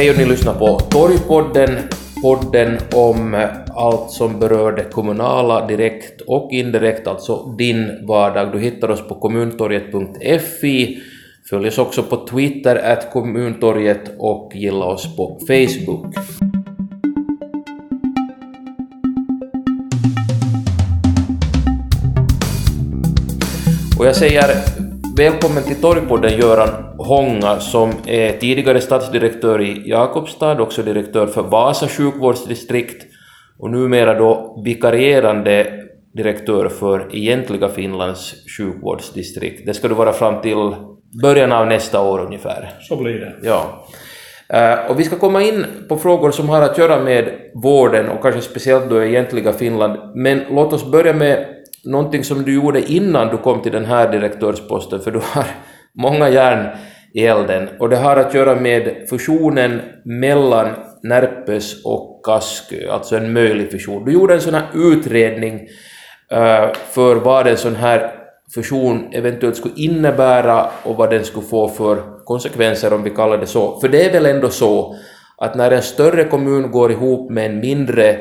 Hej och ni lyssnar på Torgpodden, podden om allt som berör det kommunala direkt och indirekt, alltså din vardag. Du hittar oss på kommuntorget.fi, följ oss också på Twitter, at kommuntorget och gilla oss på Facebook. Och jag säger välkommen till Torgpodden Göran Honga som är tidigare stadsdirektör i Jakobstad, också direktör för Vasa sjukvårdsdistrikt och numera då vikarierande direktör för egentliga Finlands sjukvårdsdistrikt. Det ska du vara fram till början av nästa år ungefär. Så blir det. Ja. Uh, och vi ska komma in på frågor som har att göra med vården och kanske speciellt då egentliga Finland. Men låt oss börja med någonting som du gjorde innan du kom till den här direktörsposten, för du har många järn i elden. Och det har att göra med fusionen mellan Närpes och Kaskö, alltså en möjlig fusion. Du gjorde en sån här utredning eh, för vad en sån här fusion eventuellt skulle innebära och vad den skulle få för konsekvenser om vi kallar det så. För det är väl ändå så att när en större kommun går ihop med en mindre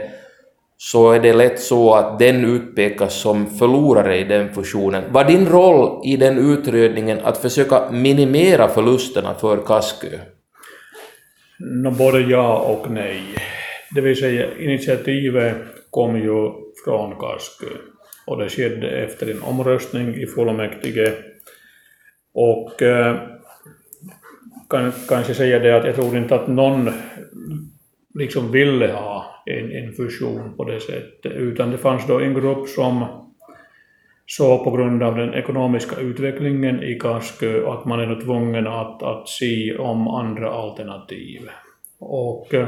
så är det lätt så att den utpekas som förlorare i den fusionen. Var din roll i den utredningen att försöka minimera förlusterna för Kaskö? No, både ja och nej. Det vill säga, initiativet kom ju från Kaskö och det skedde efter en omröstning i fullmäktige. Och eh, kan kanske säga det att jag tror inte att någon liksom ville ha en, en fusion på det sättet, utan det fanns då en grupp som så på grund av den ekonomiska utvecklingen i Kaskö att man är tvungen att, att se om andra alternativ. Och eh,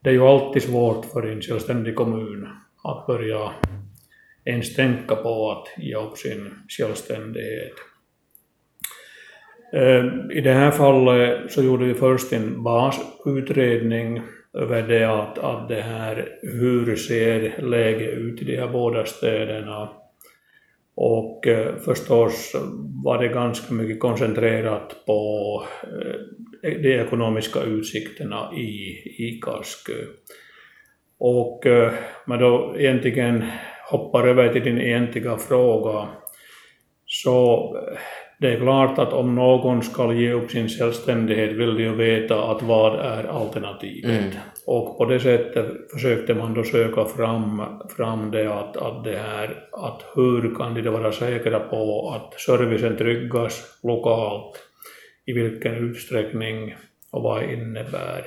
det är ju alltid svårt för en självständig kommun att börja ens tänka på att ge upp sin självständighet. Eh, I det här fallet så gjorde vi först en basutredning över det att, att det här, hur ser läget ut i de här båda städerna. Och eh, förstås var det ganska mycket koncentrerat på eh, de ekonomiska utsikterna i, i Karskö. Och eh, man då egentligen hoppar över till din egentliga fråga, så eh, det är klart att om någon ska ge upp sin självständighet vill de ju veta att vad är alternativet. Mm. Och på det sättet försökte man då söka fram, fram det att, att det här, att hur kan de vara säkra på att servicen tryggas lokalt, i vilken utsträckning och vad det innebär.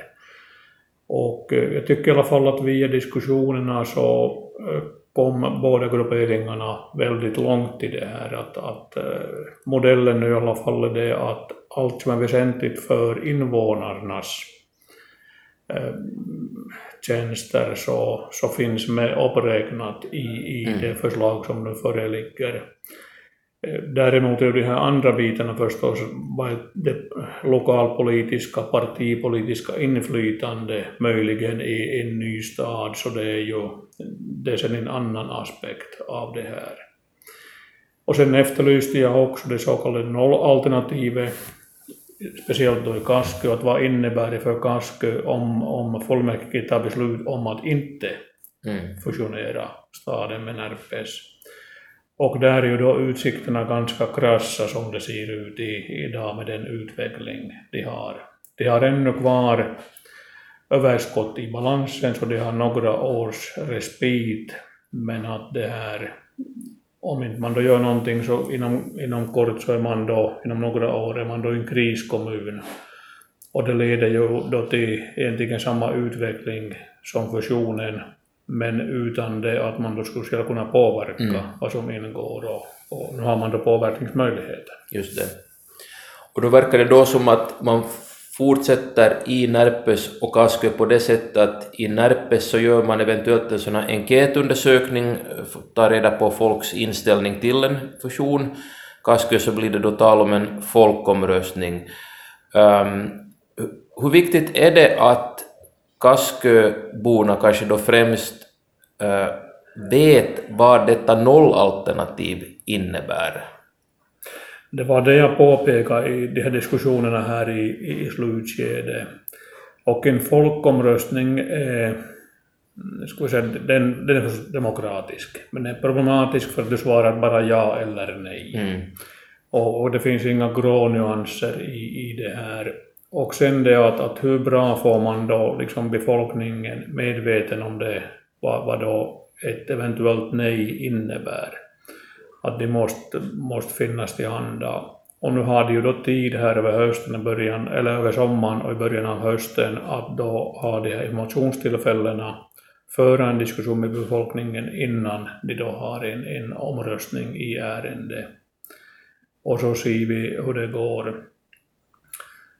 Och eh, jag tycker i alla fall att via diskussionerna så eh, kom båda grupperingarna väldigt långt i det här. Att, att eh, modellen i alla fall är det att allt som är väsentligt för invånarnas eh, tjänster så, så finns med uppräknat i, i mm. det förslag som nu föreligger. Eh, däremot är de här andra bitarna förstås det lokalpolitiska, partipolitiska inflytande möjligen i en ny stad, så det är ju det är sen en annan aspekt av det här. Och sen efterlyste jag också det så kallade nollalternativet, speciellt då i Kaskö, att vad innebär det för Kaskö om, om fullmäktige tar beslut om att inte mm. fusionera staden med Närpes. Och där är ju då utsikterna ganska krassa som det ser ut i, idag med den utveckling de har. De har ännu kvar överskott i balansen så de har några års respit men att det här om inte man då gör någonting så inom, inom kort så är man då, inom några år är man då en kriskommun. Och det leder ju då till egentligen samma utveckling som fusionen men utan det att man då skulle själv kunna påverka mm. vad som ingår och, och nu har man då påverkningsmöjligheter. Just det. Och då verkar det då som att man fortsätter i Närpes och Kaskö på det sättet att i Närpes så gör man eventuellt en sån här enkätundersökning, tar reda på folks inställning till en fusion. Kaskö så blir det då tal om en folkomröstning. Um, hur viktigt är det att Kasköborna kanske då främst uh, vet vad detta nollalternativ innebär. Det var det jag påpekade i de här diskussionerna här i, i slutskedet. Och en folkomröstning är, ska vi säga, den, den är demokratisk, men den är problematisk för att du svarar bara ja eller nej. Mm. Och, och det finns inga grå nyanser i, i det här. Och sen det att, att hur bra får man då liksom befolkningen medveten om det, vad, vad då ett eventuellt nej innebär. Att de måste, måste finnas till handa. Och nu har de ju då tid här över hösten, början, eller över sommaren och i början av hösten att då ha de här informationstillfällena, föra en diskussion med befolkningen innan de då har en, en omröstning i ärendet. Och så ser vi hur det går.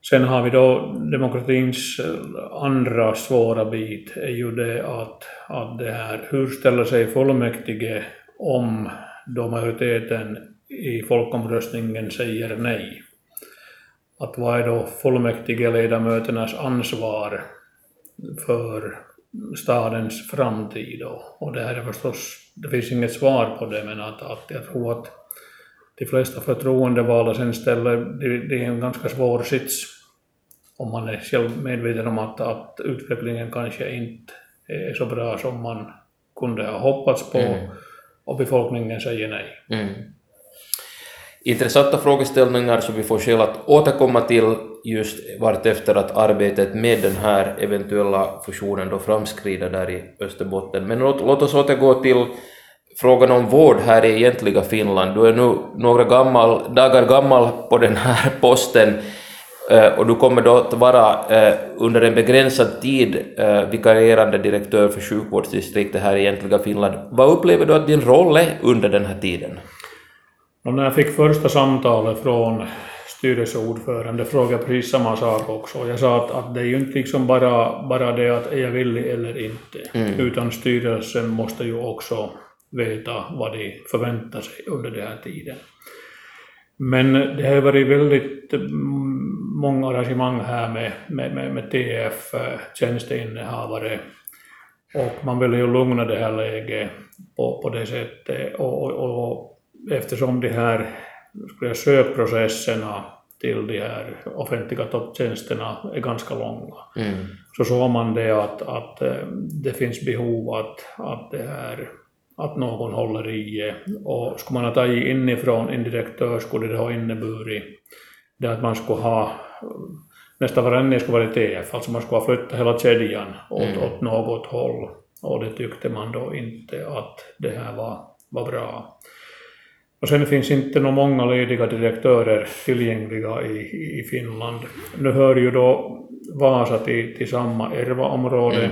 Sen har vi då demokratins eh, andra svåra bit, är ju det att, att det här, hur ställer sig fullmäktige om då majoriteten i folkomröstningen säger nej? Att vad är då fullmäktigeledamöternas ansvar för stadens framtid Och, Och det här är förstås, det finns inget svar på det, men att, att jag tror att de flesta förtroendevalda sen ställer, det, det är en ganska svår sits om man är själv medveten om att, att utvecklingen kanske inte är så bra som man kunde ha hoppats på Mm och befolkningen säger nej. Mm. Intressanta frågeställningar som vi får skäl att återkomma till just vartefter att arbetet med den här eventuella fusionen då framskrider där i Österbotten. Men låt, låt oss återgå till frågan om vård här i egentliga Finland. Du är nu några gammal, dagar gammal på den här posten och du kommer då att vara eh, under en begränsad tid eh, vikarierande direktör för sjukvårdsdistriktet här i egentliga Finland. Vad upplever du att din roll är under den här tiden? Och när jag fick första samtalet från styrelseordförande frågade jag precis samma sak också. Jag sa att, att det är ju inte liksom bara, bara det att är jag villig eller inte, utan styrelsen måste ju också veta vad de förväntar sig under den här tiden. Men det har varit väldigt mm, många arrangemang här med, med, med, med TF, eh, och man vill ju lugna det här läget på, på det sättet. Och, och, och eftersom de här skulle jag, säga, sökprocesserna till de här offentliga topptjänsterna är ganska långa, Mm. så såg man det att, att eh, det finns behov att, att, det här, att någon håller i. Och skulle man ha tagit inifrån en direktör skulle det ha inneburit det att man skulle ha nästan varannan skulle vara TF, alltså man skulle ha flyttat hela kedjan åt, Mm. åt något håll. Och det tyckte man då inte att det här var, var bra. Och sen finns inte några många lediga direktörer tillgängliga i, i Finland. Nu hör ju då Vasa till, till samma ERVA-område, Mm.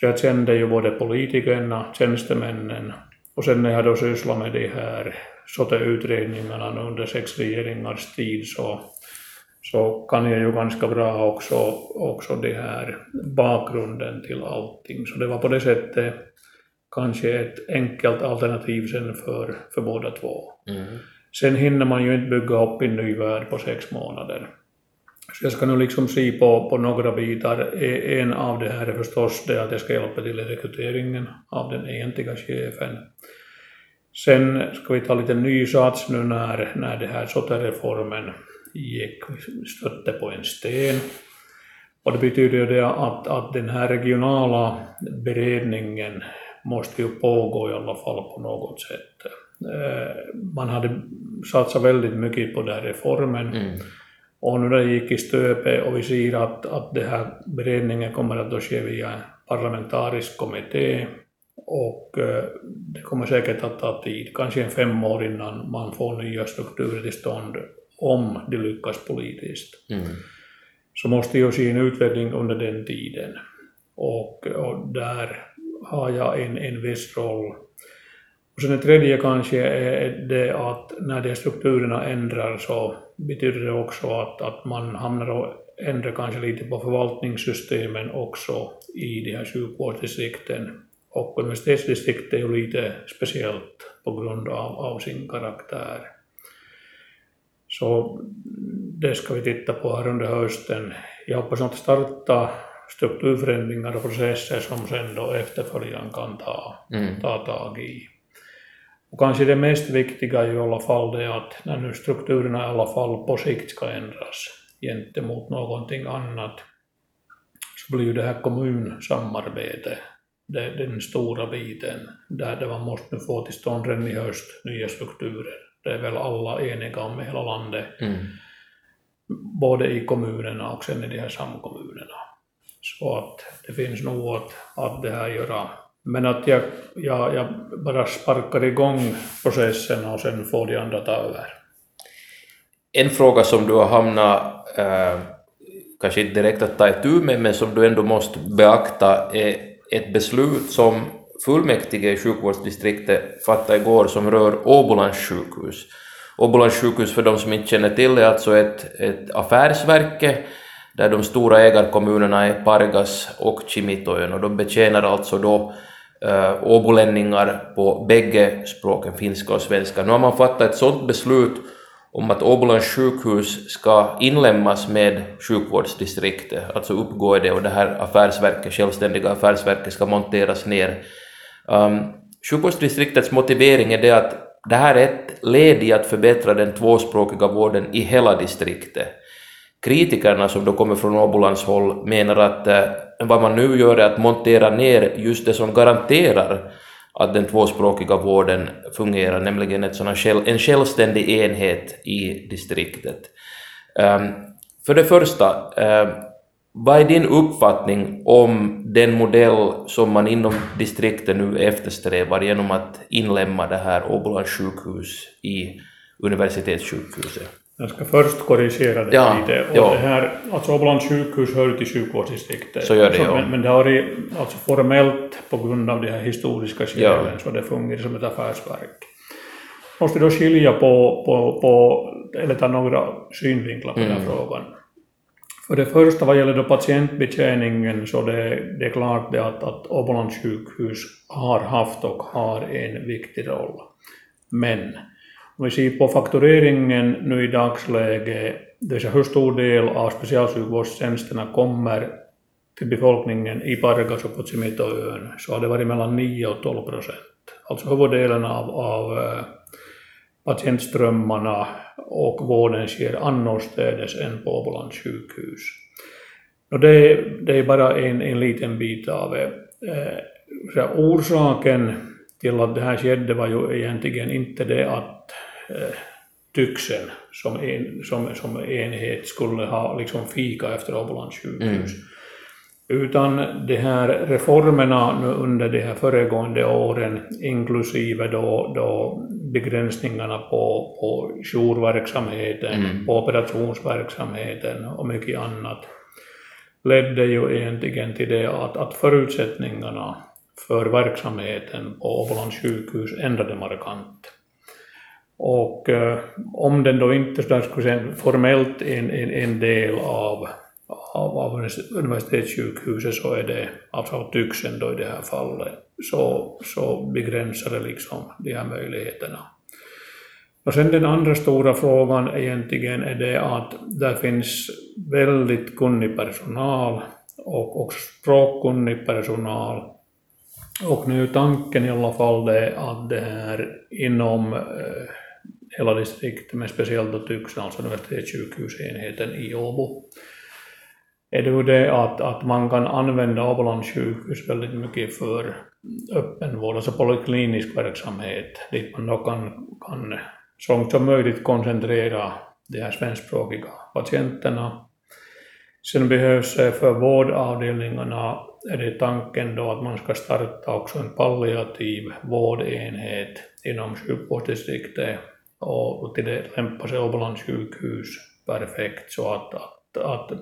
Så jag kände ju både politikerna, tjänstemännen och sen när jag då sysslat med de här SOTE-utredningarna under sex regeringars tid så, så kan jag ju ganska bra också, också det här bakgrunden till allting. Så det var på det sättet kanske ett enkelt alternativ sen för, för båda två. Mm. Sen hinner man ju inte bygga upp en ny värld på sex månader. Så jag ska nu liksom se på, på några bitar. E, en av det här är förstås det att jag ska hjälpa till i rekryteringen av den egentliga chefen. Sen ska vi ta lite ny sats nu när, när det här SOTE-reformen gick, stötte på en sten. Och det betyder ju det att, att den här regionala beredningen måste ju pågå i alla fall på något sätt. Eh, man hade satsat väldigt mycket på den här reformen Mm och nu när det gick i stöpet och vi ser att, att den här beredningen kommer att då ske via en parlamentarisk kommitté och eh, det kommer säkert att ta tid, kanske en fem år innan man får nya strukturer till stånd om det lyckas politiskt Mm. så måste jag se en utveckling under den tiden. Och, och där har jag en, en viss roll. Och sen det tredje kanske är det att när de strukturerna ändrar så betyder det också att, att man hamnar och ändrar kanske lite på förvaltningssystemen också i de här sjukvårdsdistrikten. Och universitetsdistriktet är ju lite speciellt på grund av, av sin karaktär. Så det ska vi titta på här under hösten. Jag hoppas att starta strukturförändringar och processer som sen då efterföljaren kan ta, Mm. ta tag i. Och kanske det mest viktiga är i alla fall det att när nu strukturerna i alla fall på sikt ska ändras gentemot någonting annat, så blir ju det här kommunsamarbetet det, den stora biten där, man måste nu få till stånd redan i höst nya strukturer. Det är väl alla eniga om i hela landet. Mm. Både i kommunerna och sen i de här samkommunerna. Så att det finns nog att, att det här göra. Men att jag, jag, jag bara sparkar igång processen och sen får de andra ta över. En fråga som du har hamnat, eh, kanske inte direkt att ta itu med, men som du ändå måste beakta är ett beslut som fullmäktige i sjukvårdsdistriktet fattade igår som rör Åbolands sjukhus. Åbolands sjukhus, för de som inte känner till det, är alltså ett, ett affärsverke där de stora ägarkommunerna är Pargas och Kimitoön och de betjänar alltså då Eh, äh, åbolänningar på bägge språken, finska och svenska. Nu har man fattat ett sådant beslut om att Åbolands sjukhus ska inlemmas med sjukvårdsdistriktet, alltså uppgå i det och det här affärsverket, självständiga affärsverket ska monteras ner. Um, sjukvårdsdistriktets motivering är det att det här är ett led i att förbättra den tvåspråkiga vården i hela distriktet. Kritikerna som då kommer från Åbolands håll menar att eh, vad man nu gör är att montera ner just det som garanterar att den tvåspråkiga vården fungerar, nämligen ett såna en självständig enhet i distriktet. Ehm, för det första, ehm, vad är din uppfattning om den modell som man inom distriktet nu eftersträvar genom att inlemma det här Åbolands sjukhus i universitetssjukhuset? Jag ska först korrigera det ja, lite. Och ja. det här, alltså Åbolands sjukhus hör till sjukvårdsdistriktet. Så gör det, ja. men, men det har i, alltså formellt på grund av de här historiska skälen Ja. så det fungerar som ett affärsverk. Måste då skilja på, på, på eller ta några synvinklar på den här frågan. För det första vad gäller då patientbetjäningen så det, det är klart det att, att Åbolands sjukhus har haft och har en viktig roll. Men om vi ser på faktureringen nu i dagsläget, det säga hur stor del av specialsjukvårdstjänsterna kommer till befolkningen i Pargas och på Tsimitoön, så har det varit mellan 9 och 12 procent. Alltså huvuddelen av, av eh, patientströmmarna och vården sker annorstädes än på Åbolands sjukhus. Och det, det är bara en, en liten bit av det. Eh, orsaken till att det här skedde var ju egentligen inte det att eh, Tyxen som, en, som, som enhet skulle ha liksom fika efter Åbolands sjukhus. Utan de här reformerna nu under de här föregående åren, inklusive då, då begränsningarna på, på jourverksamheten, på operationsverksamheten och mycket annat, ledde ju egentligen till det att, att förutsättningarna för verksamheten på Åbolands sjukhus ändrade markant. Och eh, om den då inte så skulle säga, formellt en, en, en del av, av, av universitetssjukhuset så är det alltså av Tyxen då i det här fallet, så, så begränsar det liksom de här möjligheterna. Och sen den andra stora frågan egentligen är det att där finns väldigt kunnig personal och också språkkunnig personal. Och nu är tanken i alla fall det att det här inom eh, hela distriktet, men speciellt då Tyxen, alltså universitetssjukhusenheten i Åbo, är det ju det att, att man kan använda Åbolands sjukhus väldigt mycket för öppenvård, alltså poliklinisk verksamhet, dit man då kan, kan så långt som möjligt koncentrera de här svenskspråkiga patienterna. Sen behövs för vårdavdelningarna är det tanken då att man ska starta också en palliativ vårdenhet inom sjukvårdsdistriktet och till det lämpar sig Åbolands sjukhus perfekt så att, att, att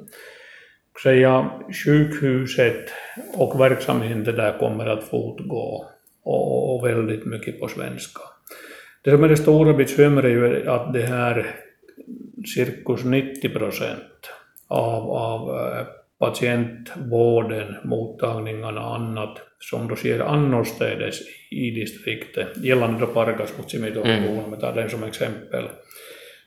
säga, sjukhuset och verksamheten där kommer att fortgå och, och väldigt mycket på svenska. Det som är det stora bekymret är ju att det här cirkus 90 procent av, av eh, patientvården, mottagningarna och annat som då sker annorstädes i distriktet, gällande då Pargas mot Simitoon, om vi tar den som exempel,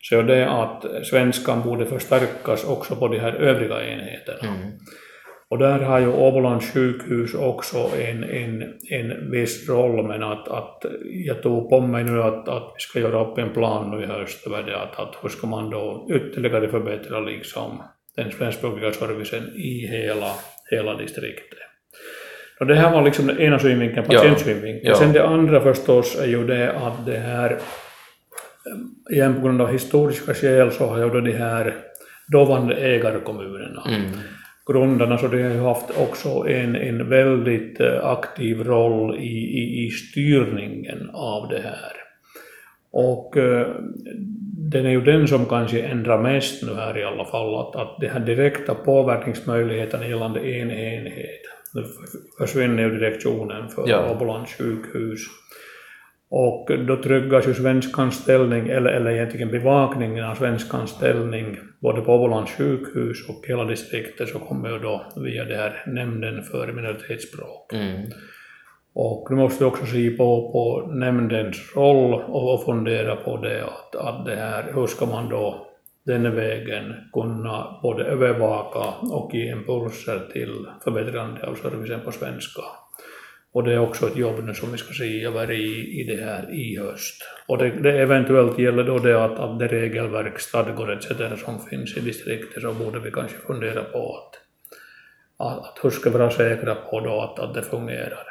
så är det att svenskan borde förstärkas också på de här övriga enheterna. Och där har ju Åbolands sjukhus också en, en, en viss roll, men att, att jag tog på mig nu att, att vi ska göra upp en plan nu i höst att, att hur ska man då ytterligare förbättra liksom den svenskspråkiga servicen i hela, hela distriktet. Och det här var liksom den ena synvinkeln, patientsynvinkeln. Ja. Sen det andra förstås är ju det att det här, eh, igen på grund av historiska skäl så har ju då de här dåvarande ägarkommunerna, Mm. grundarna, så de har ju haft också en, en väldigt eh, aktiv roll i, i, i styrningen av det här. Och eh, den är ju den som kanske ändrar mest nu här i alla fall, att, att de här direkta påverkningsmöjligheterna gällande en enhet. Nu försvinner ju direktionen för Ja. Åbolands sjukhus. Och då tryggas ju svenskans ställning, eller, eller egentligen bevakningen av svenskans ställning, både på Åbolands sjukhus och hela distriktet, så kommer ju då via det här nämnden för minoritetsspråk. Mm. Och nu måste vi också se på, på nämndens roll och, och fundera på det att, att det här, hur ska man då den vägen kunna både övervaka och ge impulser till förbättrande alltså av servicen på svenska. Och det är också ett jobb nu som vi ska se över i, i det här i höst. Och det, det eventuellt gäller då det att, att det regelverk, stadgor etc. som finns i distriktet så borde vi kanske fundera på att, att, att hur ska vi vara säkra på då att, att det fungerar.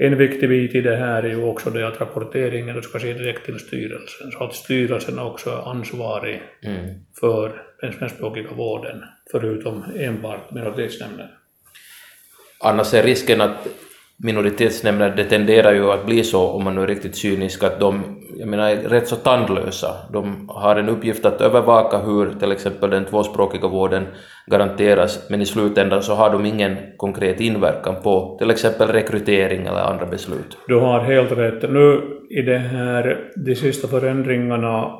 En viktig bit i det här är ju också det att rapporteringen då ska ske direkt till styrelsen, så att styrelsen också är ansvarig Mm. för den svenskspråkiga vården, förutom enbart minoritetsnämnden. Annars är risken att minoritetsnämnder, det tenderar ju att bli så, om man nu är riktigt cynisk, att de jag menar, är rätt så tandlösa. De har en uppgift att övervaka hur till exempel den tvåspråkiga vården garanteras, men i slutändan så har de ingen konkret inverkan på till exempel rekrytering eller andra beslut. Du har helt rätt. Nu i det här, de sista förändringarna,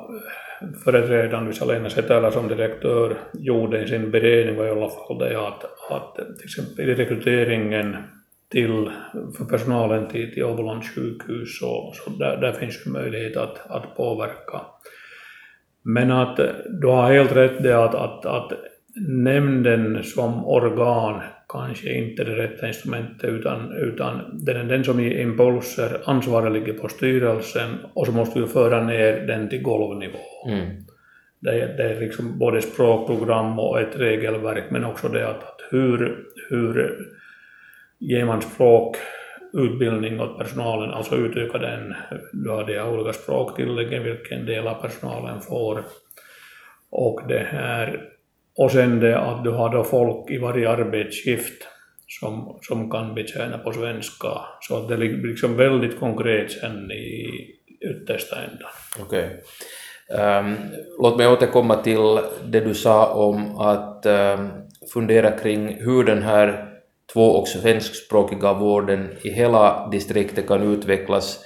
företrädaren Salena Setälä som direktör gjorde i sin beredning var i alla fall det att, att till exempel i rekryteringen till, för personalen till, till Åbolands sjukhus, så, så där, där finns ju möjlighet att, att påverka. Men att du har helt rätt det att, att, att nämnden som organ kanske inte är det rätta instrumentet utan, utan den den som ger impulser, ansvaret ligger på styrelsen och så måste vi föra ner den till golvnivå. Mm. Det är, det är liksom både språkprogram och ett regelverk men också det att, att hur, hur ger man språkutbildning åt personalen, alltså utöka den, du har de här olika språktilläggen, vilken del av personalen får. Och det här, och sen det att du har då folk i varje arbetsskift som, som kan betjäna på svenska, så att det blir liksom väldigt konkret sen i yttersta ändan. Okej. Um, låt mig återkomma till det du sa om att um, fundera kring hur den här två och svenskspråkiga vården i hela distriktet kan utvecklas.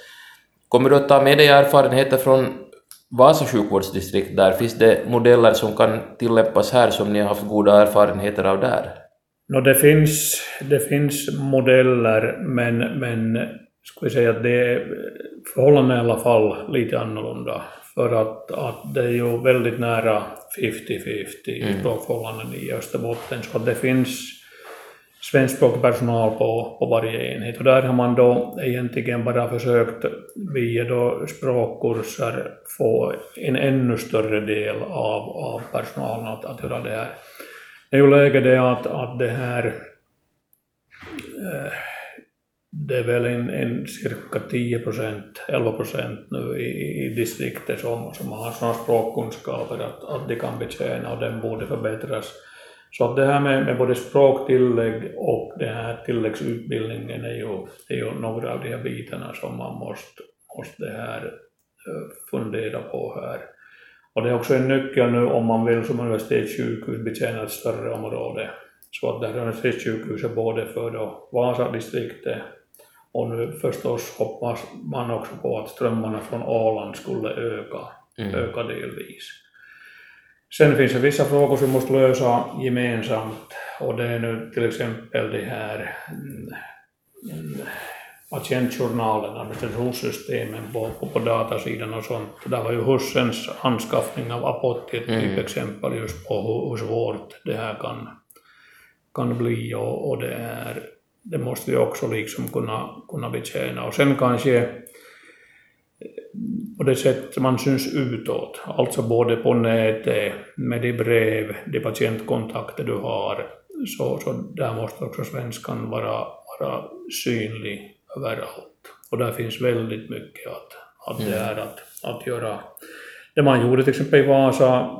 Kommer du att ta med dig erfarenheter från Vasa sjukvårdsdistrikt där? Finns det modeller som kan tillämpas här som ni har haft goda erfarenheter av där? No, det, finns, det finns modeller, men, men ska säga att det är förhållandena i alla fall lite annorlunda. För att, att det är ju väldigt nära 50-50 i språkförhållanden i Österbotten, så att det finns svenskspråkig personal på, på varje enhet. Och där har man då egentligen bara försökt via då språkkurser få en ännu större del av, av personalen att, att göra det här. Det är ju läge det att, att det här eh, det är väl en, en cirka 10 procent, 11 procent nu i, i distriktet som, som har sådana språkkunskaper att, att de kan betjäna och den borde förbättras. Så att det här med, med både språktillägg och den här tilläggsutbildningen är ju, är ju några av de här bitarna som man måste, måste här eh, fundera på här. Och det är också en nyckel nu om man vill som universitetssjukhus betjäna ett större område. Så att det här universitetssjukhuset både för då Vasa-distriktet och nu förstås hoppas man också på att strömmarna från Åland skulle öka, Mm. öka delvis. Sen finns det vissa frågor som måste lösa gemensamt och det är nu till exempel det här mm, mm, patientjournalen, administrationssystemen på, på, på datasidan och sånt. Där var ju Hussens anskaffning av Apotti ett Mm. typexempel just på hur, hur svårt det här kan, kan bli och, och det, är, det måste vi också liksom kunna, kunna betjäna. Och sen kanske på det sätt man syns utåt, alltså både på nätet, med de brev, de patientkontakter du har, så, så där måste också svenskan vara, vara synlig överallt. Och där finns väldigt mycket att, att det är att, att göra. Det man gjorde till exempel i Vasa,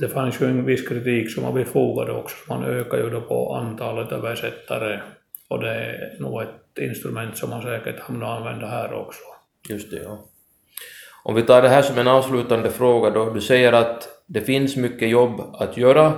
det fanns ju en viss kritik som var befogad också, man ökade ju då på antalet översättare och det är nog ett instrument som man säkert hamnar använda här också. Just det, ja. Om vi tar det här som en avslutande fråga då, du säger att det finns mycket jobb att göra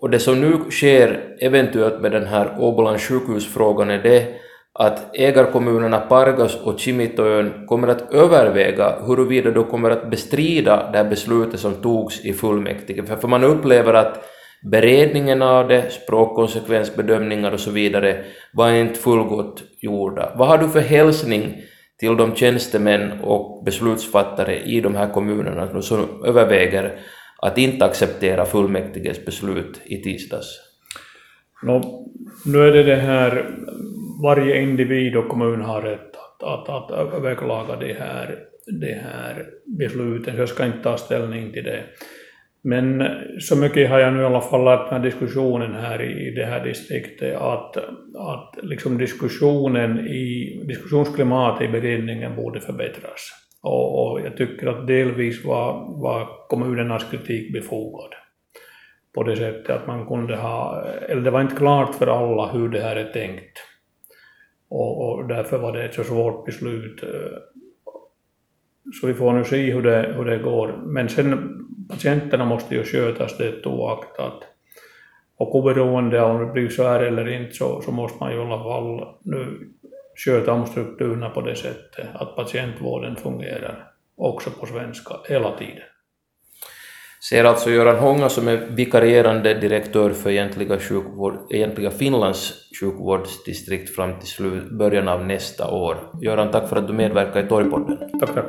och det som nu sker eventuellt med den här Åbolands sjukhusfrågan är det att ägarkommunerna Pargas och Kimitoön kommer att överväga huruvida de kommer att bestrida det här beslutet som togs i fullmäktige. För man upplever att beredningen av det, språkkonsekvensbedömningar och så vidare var inte fullgott gjorda. Vad har du för hälsning till de tjänstemän och beslutsfattare i de här kommunerna som överväger att inte acceptera fullmäktiges beslut i tisdags? No, nu är det det här, varje individ och kommun har rätt att, att, att överklaga det här, det här besluten, så jag ska inte ta ställning till det. Men så mycket har jag nu i alla fall lärt mig diskussionen här i det här distriktet att, att liksom diskussionen i, diskussionsklimatet i beredningen borde förbättras. Och, och jag tycker att delvis var, var kommunernas kritik befogad. På det sättet att man kunde ha, eller det var inte klart för alla hur det här är tänkt. Och, och därför var det ett så svårt beslut. Så vi får nu se hur det, hur det går. Men sen patienterna måste ju skötas det oaktat. Och oberoende av om det blir så här eller inte så, så måste man ju i alla fall nu sköta om strukturerna på det sättet att patientvården fungerar också på svenska hela tiden. Ser alltså Göran Hånga som är vikarierande direktör för egentliga, sjukvård, egentliga Finlands sjukvårdsdistrikt fram till början av nästa år. Göran, tack för att du medverkar i Torgpodden. Tack, tack.